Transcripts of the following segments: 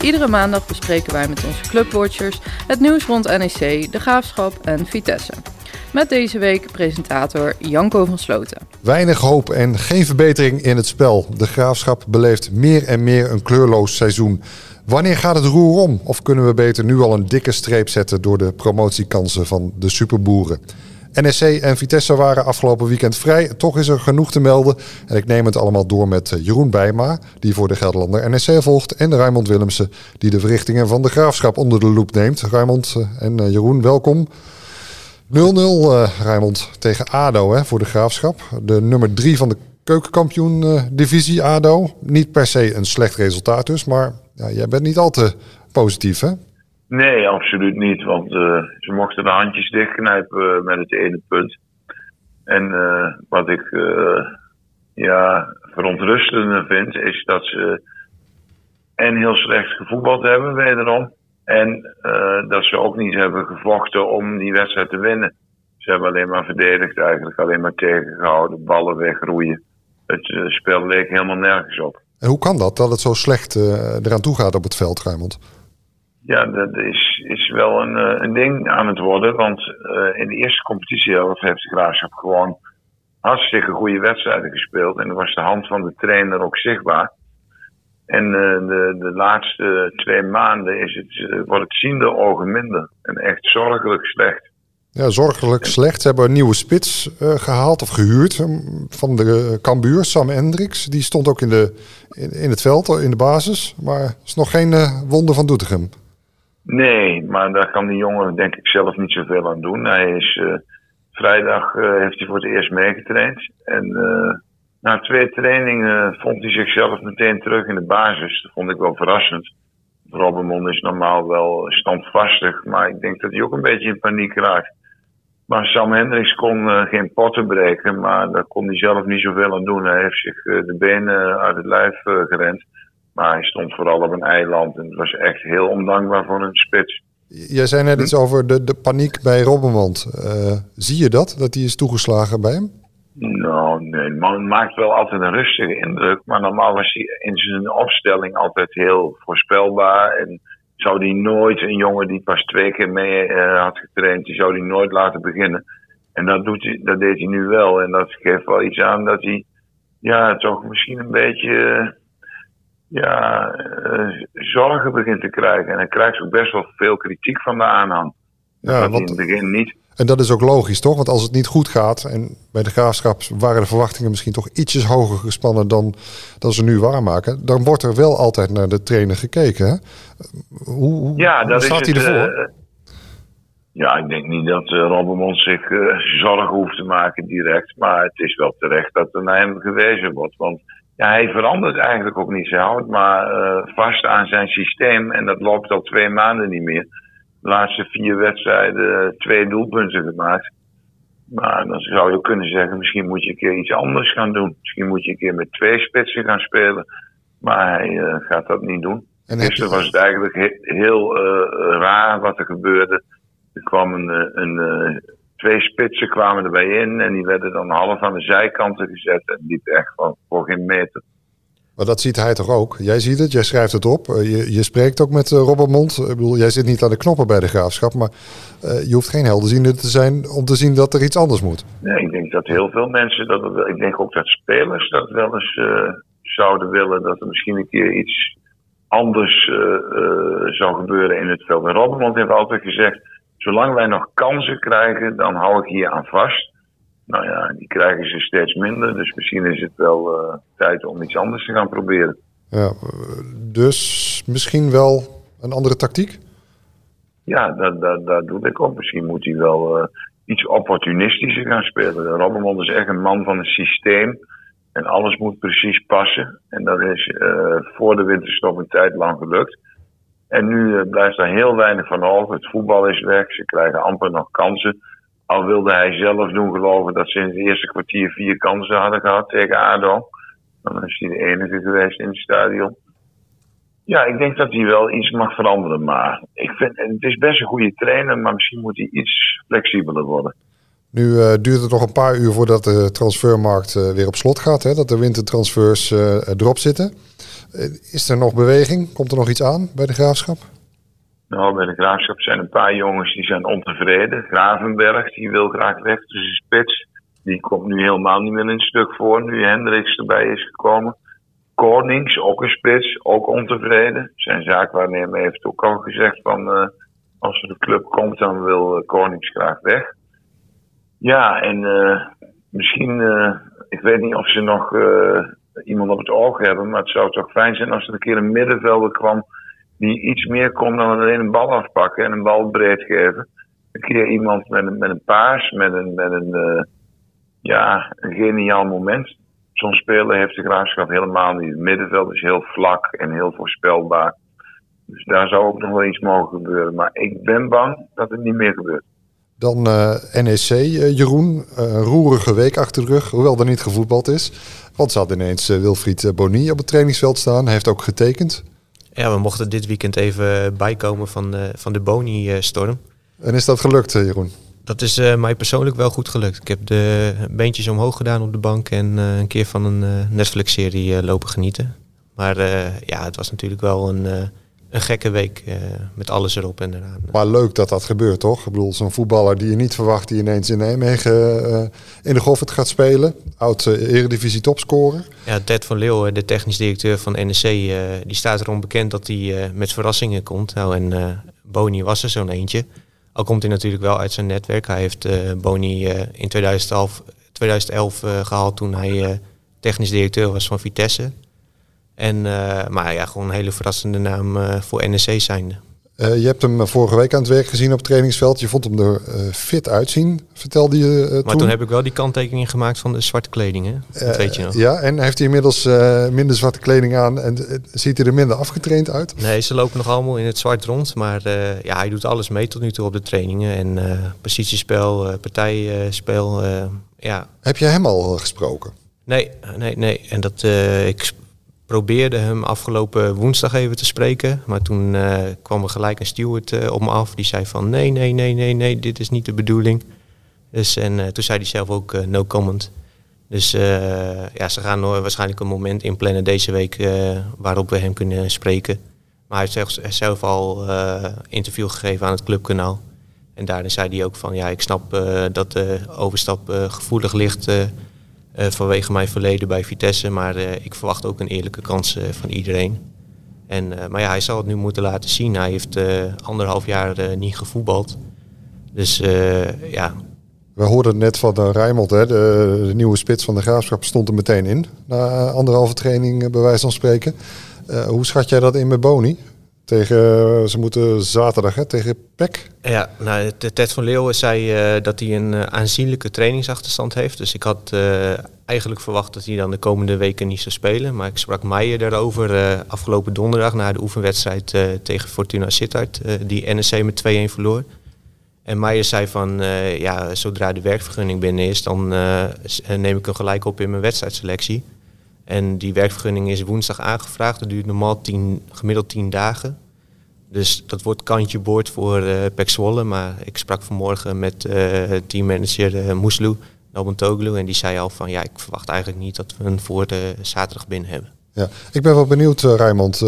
Iedere maandag bespreken wij met onze clubwatchers het nieuws rond NEC, de Graafschap en Vitesse. Met deze week presentator Janko van Sloten. Weinig hoop en geen verbetering in het spel. De Graafschap beleeft meer en meer een kleurloos seizoen. Wanneer gaat het roer om? Of kunnen we beter nu al een dikke streep zetten door de promotiekansen van de superboeren? NSC en Vitesse waren afgelopen weekend vrij. Toch is er genoeg te melden. En ik neem het allemaal door met eh, Jeroen Bijma, die voor de Gelderlander NSC volgt. En Raymond Willemsen, die de verrichtingen van de graafschap onder de loep neemt. Raymond eh, en eh, Jeroen, welkom. 0-0 uh, Raymond tegen ADO hè, voor de graafschap. De nummer 3 van de keukenkampioen-divisie ADO. Niet per se een slecht resultaat dus, maar ja, jij bent niet al te positief hè? Nee, absoluut niet. Want uh, ze mochten de handjes dichtknijpen uh, met het ene punt. En uh, wat ik ja, verontrustender vind, is dat ze en heel slecht gevoetbald hebben, wederom. En dat ze ook niet hebben gevochten om die wedstrijd te winnen. Ze hebben alleen maar verdedigd, eigenlijk alleen maar tegengehouden, ballen wegroeien. Het spel leek helemaal nergens op. En hoe kan dat, dat het zo slecht eraan toe gaat op het veld, Raymond? Ja, dat is, is wel een, een ding aan het worden. Want uh, in de eerste competitiehelft heeft de Graafschap gewoon hartstikke goede wedstrijden gespeeld. En dan was de hand van de trainer ook zichtbaar. En uh, de, de laatste twee maanden is het, uh, wordt het ziende ogen minder. En echt zorgelijk slecht. Ja, zorgelijk slecht. Ze hebben een nieuwe spits gehaald of gehuurd van de Cambuur, Sam Hendricks. Die stond ook in, de, in, in het veld, in de basis. Maar is nog geen wonder van Doetinchem. Nee, maar daar kan die jongen denk ik zelf niet zoveel aan doen. Hij is, uh, vrijdag uh, heeft hij voor het eerst meegetraind. En uh, na twee trainingen vond hij zichzelf meteen terug in de basis. Dat vond ik wel verrassend. Robbermond is normaal wel standvastig, maar ik denk dat hij ook een beetje in paniek raakt. Maar Sam Hendricks kon geen potten breken, maar daar kon hij zelf niet zoveel aan doen. Hij heeft zich de benen uit het lijf gerend. Maar hij stond vooral op een eiland en het was echt heel ondankbaar voor een spits. Jij zei net iets over de, de paniek bij Robbenmond. Uh, zie je dat, dat hij is toegeslagen bij hem? Nou, nee, man maakt wel altijd een rustige indruk. Maar normaal was hij in zijn opstelling altijd heel voorspelbaar. En zou hij nooit een jongen die pas twee keer mee uh, had getraind, die zou hij nooit laten beginnen. En dat, doet hij, dat deed hij nu wel. En dat geeft wel iets aan dat hij, ja, toch misschien een beetje ja, uh, zorgen begint te krijgen. En hij krijgt ook best wel veel kritiek van de aanhang. Ja, dat want, in het begin niet. En dat is ook logisch, toch? Want als het niet goed gaat, en bij de graafschap waren de verwachtingen misschien toch ietsjes hoger gespannen dan, dan ze nu waarmaken, dan wordt er wel altijd naar de trainer gekeken. Hè? Hoe, hoe, ja, dat staat is hij ervoor? Uh, ja, ik denk niet dat uh, Robbermond zich uh, zorgen hoeft te maken direct. Maar het is wel terecht dat er naar hem gewezen wordt. Want ja, hij verandert eigenlijk ook niet. Houdt maar uh, vast aan zijn systeem en dat loopt al twee maanden niet meer. De laatste vier wedstrijden twee doelpunten gemaakt. Maar dan zou je kunnen zeggen, misschien moet je een keer iets anders gaan doen. Misschien moet je een keer met twee spitsen gaan spelen. Maar hij uh, gaat dat niet doen. En Gisteren was het eigenlijk he heel uh, raar wat er gebeurde. Er kwam een, een twee spitsen kwamen erbij in en die werden dan half aan de zijkanten gezet en liep echt van, voor geen meter. Maar dat ziet hij toch ook? Jij ziet het, jij schrijft het op. Je, je spreekt ook met uh, Robert Ik bedoel, jij zit niet aan de knoppen bij de graafschap, maar uh, je hoeft geen helderziende te zijn om te zien dat er iets anders moet. Nee, ik denk dat heel veel mensen dat wel. Ik denk ook dat spelers dat wel eens uh, zouden willen, dat er misschien een keer iets anders zou gebeuren in het veld. En Robert heeft altijd gezegd zolang wij nog kansen krijgen, dan hou ik hier aan vast. Nou ja, die krijgen ze steeds minder. Dus misschien is het wel uh, tijd om iets anders te gaan proberen. Ja, dus misschien wel een andere tactiek? Ja, dat doe ik ook. Misschien moet hij wel uh, iets opportunistischer gaan spelen. Robbenmond is echt een man van een systeem. En alles moet precies passen. En dat is uh, voor de winterstop een tijd lang gelukt. En nu blijft daar heel weinig van over. Het voetbal is weg. Ze krijgen amper nog kansen. Al wilde hij zelf doen geloven dat ze in het eerste kwartier vier kansen hadden gehad tegen ADO. Dan is hij de enige geweest in het stadion. Ja, ik denk dat hij wel iets mag veranderen. Maar ik vind, het is best een goede trainer, maar misschien moet hij iets flexibeler worden. Nu uh, duurt het nog een paar uur voordat de transfermarkt uh, weer op slot gaat. Hè? Dat de wintertransfers uh, erop zitten. Is er nog beweging? Komt er nog iets aan bij de graafschap? Nou, bij de graafschap zijn een paar jongens die zijn ontevreden. Gravenberg, die wil graag weg tussen spits. Die komt nu helemaal niet meer in stuk voor, nu Hendricks erbij is gekomen. Konings, ook een spits, ook ontevreden. Zijn zaakwaarnemer heeft ook al gezegd van uh, als er de club komt, dan wil uh, Konings graag weg. Ja, en misschien, ik weet niet of ze nog iemand op het oog hebben, maar het zou toch fijn zijn als er een keer een middenvelder kwam die iets meer kon dan alleen een bal afpakken en een bal breed geven. Een keer iemand met een, met een paas, met een, met een, ja, een geniaal moment zo'n speler heeft de graafschap helemaal niet. Het middenveld is heel vlak en heel voorspelbaar. Dus daar zou ook nog wel iets mogen gebeuren. Maar ik ben bang dat het niet meer gebeurt. Dan uh, eh, NEC, uh, Jeroen. Uh, een roerige week achter de rug, hoewel er niet gevoetbald is. Want ze had ineens Wilfried Boni op het trainingsveld staan. Hij heeft ook getekend. Ja, we mochten dit weekend even bijkomen van, van de Boni-storm. En is dat gelukt, Jeroen? Dat is uh, mij persoonlijk wel goed gelukt. Ik heb de beentjes omhoog gedaan op de bank en uh, een keer van een uh, Netflix-serie lopen genieten. Maar ja, het was natuurlijk wel een, een gekke week met alles erop en eraan. Maar leuk dat dat gebeurt, toch? Ik bedoel, zo'n voetballer die je niet verwacht die ineens in Nijmegen in de Goffert gaat spelen. Oud eredivisie topscorer. Ja, Ted van Leeuwen, de technisch directeur van NEC, die staat erom bekend dat hij met verrassingen komt. Nou, en Boni was er zo'n eentje. Al komt hij natuurlijk wel uit zijn netwerk. Hij heeft uh, Boni uh, in 2011, 2011 uh, gehaald toen hij eh, technisch directeur was van Vitesse. En, maar ja, gewoon een hele verrassende naam voor NEC zijnde. Uh, je hebt hem vorige week aan het werk gezien op het trainingsveld. Je vond hem er fit uitzien, vertelde je uh, Maar toen. toen heb ik wel die kanttekening gemaakt van de zwarte kleding, hè? Dat weet je nog. Ja, en heeft hij inmiddels minder zwarte kleding aan en ziet hij er minder afgetraind uit? Nee, ze lopen nog allemaal in het zwart rond. Maar ja, hij doet alles mee tot nu toe op de trainingen. En positiespel, partijspel, ja. Heb je hem al gesproken? Nee, nee, nee. En dat, ik probeerde hem afgelopen woensdag even te spreken. Maar toen uh, kwam er gelijk een steward uh, op me af. Die zei van nee, nee, nee, nee, nee, dit is niet de bedoeling. Dus, en uh, toen zei hij zelf ook no comment. Dus ja, ze gaan waarschijnlijk een moment inplannen deze week waarop we hem kunnen spreken. Maar hij heeft zelf, zelf al interview gegeven aan het clubkanaal. En daarin zei hij ook van ja, ik snap dat de overstap gevoelig ligt vanwege mijn verleden bij Vitesse. Maar uh, ik verwacht ook een eerlijke kans uh, van iedereen. En, maar ja, hij zal het nu moeten laten zien. Hij heeft anderhalf jaar niet gevoetbald. Dus ja. We hoorden net van uh, Rijmond, hè, de, de, nieuwe spits van de Graafschap stond er meteen in. Na anderhalve training, bij wijze van spreken. hoe schat jij dat in met Boni? Tegen, ze moeten zaterdag hè, tegen PEC. Ja, nou, Ted van Leeuwen zei uh, dat hij een uh, aanzienlijke trainingsachterstand heeft. Dus ik had uh, eigenlijk verwacht dat hij dan de komende weken niet zou spelen. Maar ik sprak Meijer daarover afgelopen donderdag na de oefenwedstrijd tegen Fortuna Sittard. die NEC met 2-1 verloor. En Meijer zei van, ja, zodra de werkvergunning binnen is, dan neem ik hem gelijk op in mijn wedstrijdselectie. En die werkvergunning is woensdag aangevraagd. Dat duurt normaal tien, gemiddeld 10 dagen. Dus dat wordt kantje boord voor uh, Pek Zwolle. Maar ik sprak vanmorgen met uh, teammanager uh, Moeslu, Nobentoglu. En die zei al van ja, ik verwacht eigenlijk niet dat we een voor de zaterdag binnen hebben. Ja, ik ben wel benieuwd, uh, Rijmond.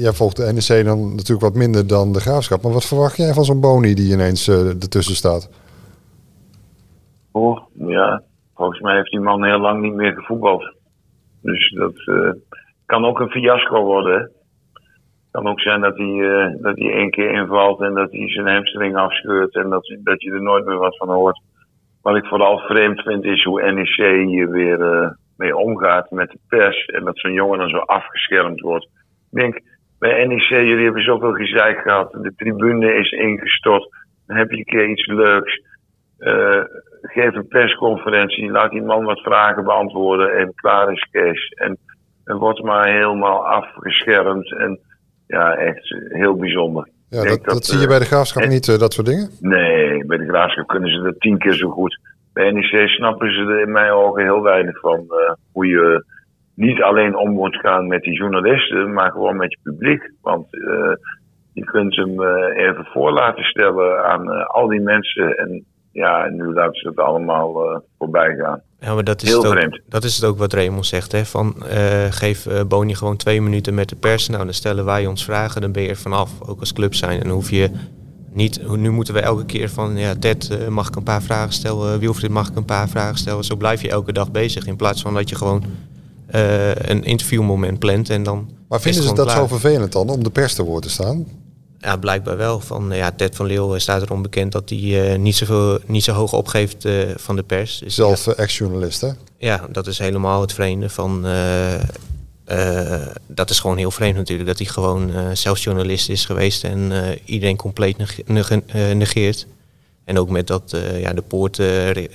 jij volgt de NEC dan natuurlijk wat minder dan de graafschap. Maar wat verwacht jij van zo'n Boni die ineens ertussen staat? Oh, ja. Volgens mij heeft die man heel lang niet meer gevoetbald. Dus dat uh, kan ook een fiasco worden. Kan ook zijn dat hij, uh, dat hij één keer invalt en dat hij zijn hamstring afscheurt en dat, dat je er nooit meer wat van hoort. Wat ik vooral vreemd vind is hoe NEC hier weer uh, mee omgaat met de pers en dat zo'n jongen dan zo afgeschermd wordt. Ik denk, bij NEC, jullie hebben zoveel gezeik gehad, de tribune is ingestort, dan heb je een keer iets leuks. Uh, geef een persconferentie, laat die man wat vragen beantwoorden en klaar is Kees. En, en wordt maar helemaal afgeschermd. En ja, echt heel bijzonder. Ja, dat, dat, zie je bij de graafschap niet, dat soort dingen? Nee, bij de graafschap kunnen ze dat tien keer zo goed. Bij NEC snappen ze er in mijn ogen heel weinig van hoe je niet alleen om moet gaan met die journalisten, maar gewoon met je publiek. Want je kunt hem even voor laten stellen aan al die mensen. En ja, nu laten ze het allemaal voorbij gaan. Ja, maar dat is, Heel het ook, dat is het ook wat Raymond zegt. Hè? Van, uh, geef uh, Boni gewoon twee minuten met de pers. Nou, dan stellen wij ons vragen, dan ben je er vanaf. Ook als club zijn. En hoef je niet... Nu moeten we elke keer van... Ja, Ted, uh, mag ik een paar vragen stellen? Wilfried, mag ik een paar vragen stellen? Zo blijf je elke dag bezig. In plaats van dat je gewoon een interviewmoment plant en dan... Maar vinden ze dat zo vervelend dan, om de pers te woord te staan? Ja, blijkbaar wel. Van, ja, Ted van Leeuw staat erom bekend dat hij uh, niet, zoveel, niet zo hoog opgeeft uh, van de pers. Dus, Zelf ja, ex-journalist, hè? Ja, dat is helemaal het vreemde van... Uh, dat is gewoon heel vreemd natuurlijk, dat hij gewoon zelf journalist is geweest en iedereen compleet nege negeert. En ook met dat ja, de poort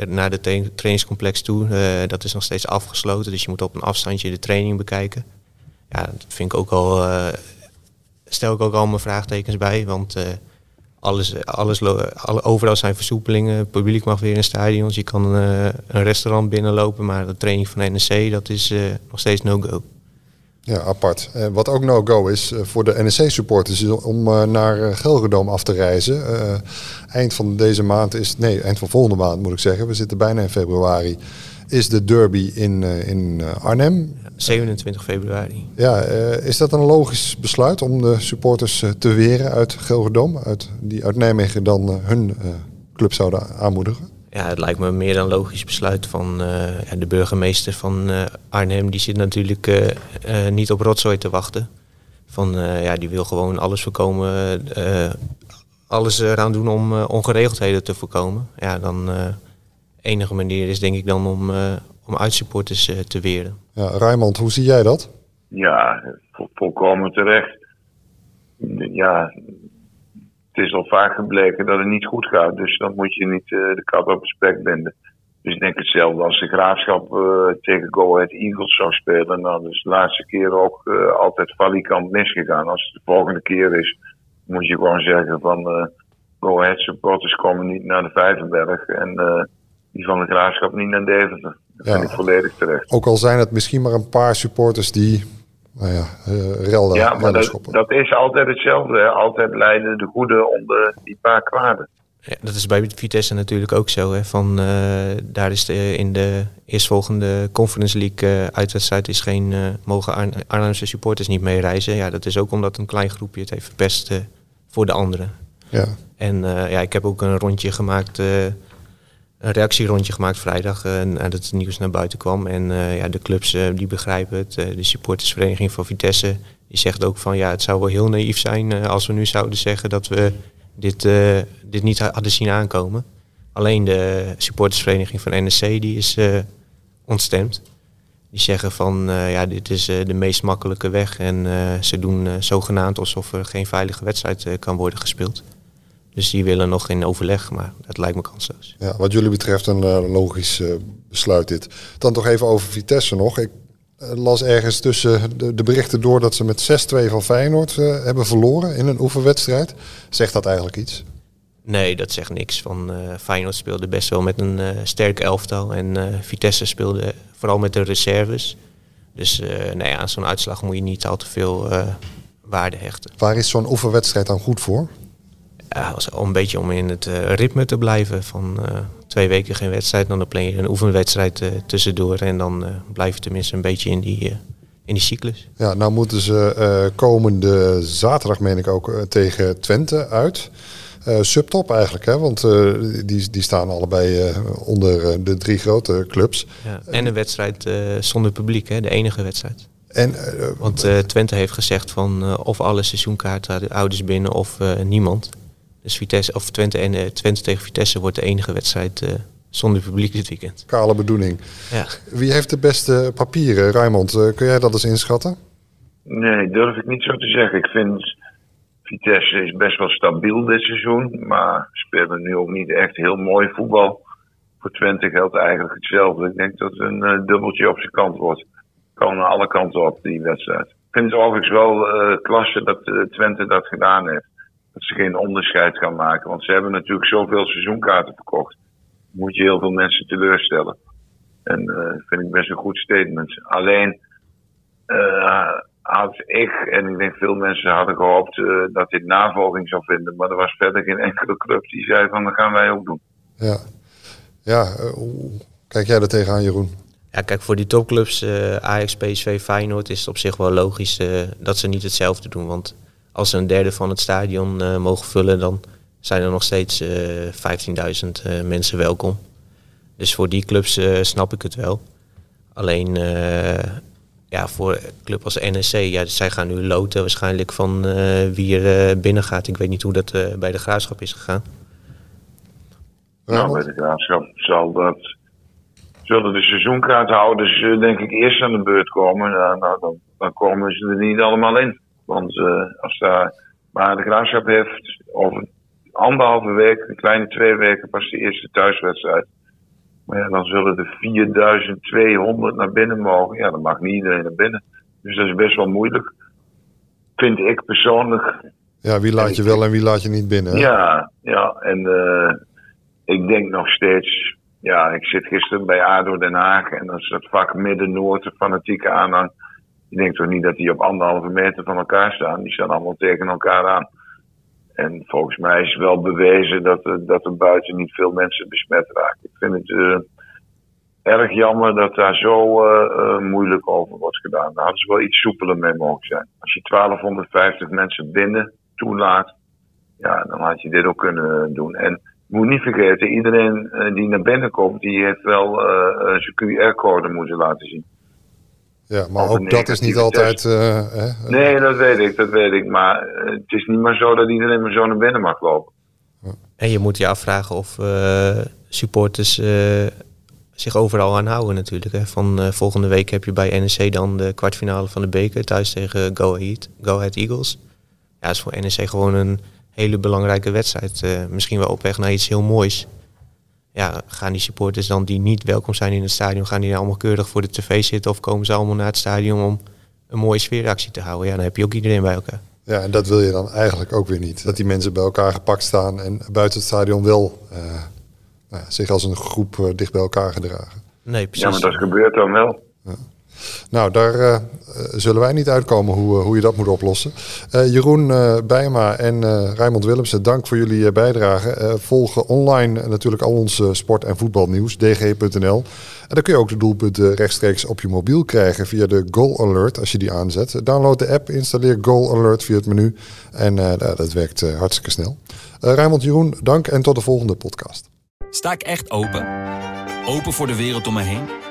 naar de tra trainingscomplex toe, dat is nog steeds afgesloten. Dus je moet op een afstandje de training bekijken. Ja, dat vind ik ook al stel ik ook al mijn vraagtekens bij. Want uh, alles, alles, alle, overal zijn versoepelingen. Het publiek mag weer in stadions. Je kan uh, een restaurant binnenlopen. Maar de training van NEC, dat is uh, nog steeds no-go. Ja, apart. Wat ook no-go is voor de NEC-supporters... om naar Gelredome af te reizen. eind van deze maand is... Nee, eind van volgende maand moet ik zeggen. We zitten bijna in februari. Is de derby in, in Arnhem. 27 februari. Ja, uh, is dat een logisch besluit om de supporters te weren uit Gelredome, uit, die uit Nijmegen dan hun club zouden aanmoedigen? Ja, het lijkt me een meer dan logisch besluit van ja, de burgemeester van Arnhem. Die zit natuurlijk niet op rotzooi te wachten. Van, ja, die wil gewoon alles voorkomen, alles eraan doen om ongeregeldheden te voorkomen. Ja, dan enige manier is denk ik dan om, om uitsupporters te weren. Ja, Rijmond, hoe zie jij dat? Ja, volkomen terecht. Ja, het is al vaak gebleken dat het niet goed gaat. Dus dan moet je niet uh, de kat op het spek binden. Dus ik denk hetzelfde als de graafschap uh, tegen Go Ahead Eagles zou spelen. Nou, dat is de laatste keer ook uh, altijd valikant misgegaan. Als het de volgende keer is, moet je gewoon zeggen van Go Ahead supporters komen niet naar de Vijverberg. En die van de graafschap niet naar Deventer. Dat ja. vind ik volledig terecht. Ook al zijn het misschien maar een paar supporters die nou ja, uh, relden. Ja, maar dat, dat, is altijd hetzelfde. Hè. Altijd leiden de goede onder die paar kwaden. Ja, dat is bij Vitesse natuurlijk ook zo. Hè. Van, uh, daar is de, in de eerstvolgende Conference League uh, uitwedstrijd is geen, uh, mogen Ar Arnhemse supporters niet mee reizen. Ja, dat is ook omdat een klein groepje het heeft verpest voor de anderen. Ja. En ja, ik heb ook een rondje gemaakt een reactierondje gemaakt vrijdag uh, nadat het nieuws naar buiten kwam. En uh, ja, de clubs uh, die begrijpen het. de supportersvereniging van Vitesse die zegt ook van ja, het zou wel heel naïef zijn als we nu zouden zeggen dat we dit, dit niet hadden zien aankomen. Alleen de supportersvereniging van NSC die is ontstemd. Die zeggen van ja, dit is de meest makkelijke weg en ze doen zogenaamd alsof er geen veilige wedstrijd kan worden gespeeld. Dus die willen nog in overleg, maar dat lijkt me kansloos. Ja, wat jullie betreft een uh, logisch uh, besluit dit. Dan toch even over Vitesse nog. Ik uh, las ergens tussen de, de, berichten door dat ze met 6-2 van Feyenoord hebben verloren in een oefenwedstrijd. Zegt dat eigenlijk iets? Nee, dat zegt niks. Van, Feyenoord speelde best wel met een sterk elftal. En Vitesse speelde vooral met de reserves. Dus nee, aan zo'n uitslag moet je niet al te veel waarde hechten. Waar is zo'n oefenwedstrijd dan goed voor? Ja, was een beetje om in het uh, ritme te blijven. Van uh, twee weken geen wedstrijd, dan plan je een oefenwedstrijd uh, tussendoor. En dan blijf je tenminste een beetje in die, in die cyclus. Ja, nou moeten ze komende zaterdag, meen ik ook, tegen Twente uit. subtop eigenlijk, hè? want die, die staan allebei onder de drie grote clubs. Ja, en een wedstrijd zonder publiek, hè? de enige wedstrijd. En, Want Twente heeft gezegd van of alle seizoenkaarthouders binnen of niemand. Dus Vitesse, of Twente, en, uh, Twente tegen Vitesse wordt de enige wedstrijd uh, zonder publiek dit weekend. Kale bedoeling. Ja. Wie heeft de beste papieren? Raymond, uh, kun jij dat eens inschatten? Nee, durf ik niet zo te zeggen. Ik vind Vitesse is best wel stabiel dit seizoen. Maar spelen nu ook niet echt heel mooi voetbal. Voor Twente geldt eigenlijk hetzelfde. Ik denk dat het een dubbeltje op zijn kant wordt. Kan aan alle kanten op, die wedstrijd. vind het overigens wel uh, klasse dat uh, Twente dat gedaan heeft. Dat ze geen onderscheid gaan maken. Want ze hebben natuurlijk zoveel seizoenkaarten verkocht. Moet je heel veel mensen teleurstellen. En dat uh, vind ik best een goed statement. Alleen had ik, en ik denk veel mensen hadden gehoopt dat dit navolging zou vinden. Maar er was verder geen enkele club die zei van dat gaan wij ook doen. Ja, ja hoe kijk jij er tegenaan Jeroen? Ja, kijk, voor die topclubs, uh, Ajax, PSV, Feyenoord, is het op zich wel logisch uh, dat ze niet hetzelfde doen. Want als ze een derde van het stadion uh, mogen vullen, dan zijn er nog steeds 15.000 mensen welkom. Dus voor die clubs snap ik het wel. Alleen ja, voor een club als NSC, ja, zij gaan nu loten waarschijnlijk van wie er binnen gaat. Ik weet niet hoe dat bij de graafschap is gegaan. Nou, bij de graafschap zal dat zullen de seizoenkaarthouders denk ik eerst aan de beurt komen. nou, dan, dan, komen ze er niet allemaal in. Want uh, als daar, maar de graafschap heeft over anderhalve week, een kleine twee weken, pas de eerste thuiswedstrijd. Maar ja, dan zullen er 4200 naar binnen mogen. Ja, dan mag niet iedereen naar binnen. Dus dat is best wel moeilijk. Vind ik persoonlijk. Ja, wie laat je wel en wie laat je niet binnen? Hè? Ja, ja. En uh, ik denk nog steeds ja, ik zit gisteren bij ADO Den Haag en dat is het vak Midden-Noord, de fanatieke aanhang. Ik denk toch niet dat die op anderhalve meter van elkaar staan. Die staan allemaal tegen elkaar aan. En volgens mij is wel bewezen dat er, dat er buiten niet veel mensen besmet raken. Ik vind het uh, erg jammer dat daar zo uh, uh, moeilijk over wordt gedaan. Daar hadden ze wel iets soepeler mee mogen zijn. Als je 1250 mensen binnen toelaat, ja, dan had je dit ook kunnen doen. En moet niet vergeten, iedereen die naar binnen komt, die heeft wel zijn QR-code moeten laten zien. Ja, maar ook dat is niet altijd. Uh, hè? Nee, dat weet ik, dat weet ik. Maar het is niet maar zo dat iedereen maar zo naar binnen mag lopen. En je moet je afvragen of supporters zich overal aan houden natuurlijk. Hè. Van volgende week heb je bij NEC dan de kwartfinale van de beker thuis tegen Go Ahead, Go Ahead Eagles. Ja, dat is voor NEC gewoon een hele belangrijke wedstrijd. Uh, misschien wel op weg naar iets heel moois. Ja, gaan die supporters dan die niet welkom zijn in het stadion, gaan die allemaal keurig voor de tv zitten of komen ze allemaal naar het stadion om een mooie sfeeractie te houden? Ja, dan heb je ook iedereen bij elkaar. Ja, en dat wil je dan eigenlijk ook weer niet. Dat die mensen bij elkaar gepakt staan en buiten het stadion wel uh, nou, zich als een groep uh, dicht bij elkaar gedragen. Nee, precies. Ja, maar dat gebeurt dan wel. Ja. Nou, daar uh, zullen wij niet uitkomen hoe, hoe je dat moet oplossen. Uh, Jeroen Bijma en Raymond Willemsen, dank voor jullie bijdrage. volgen online natuurlijk al ons sport- en voetbalnieuws, dg.nl. En dan kun je ook de doelpunten rechtstreeks op je mobiel krijgen via de Goal Alert als je die aanzet. Download de app, installeer Goal Alert via het menu en dat werkt hartstikke snel. Raymond, Jeroen, dank en tot de volgende podcast. Sta ik echt open? Open voor de wereld om me heen?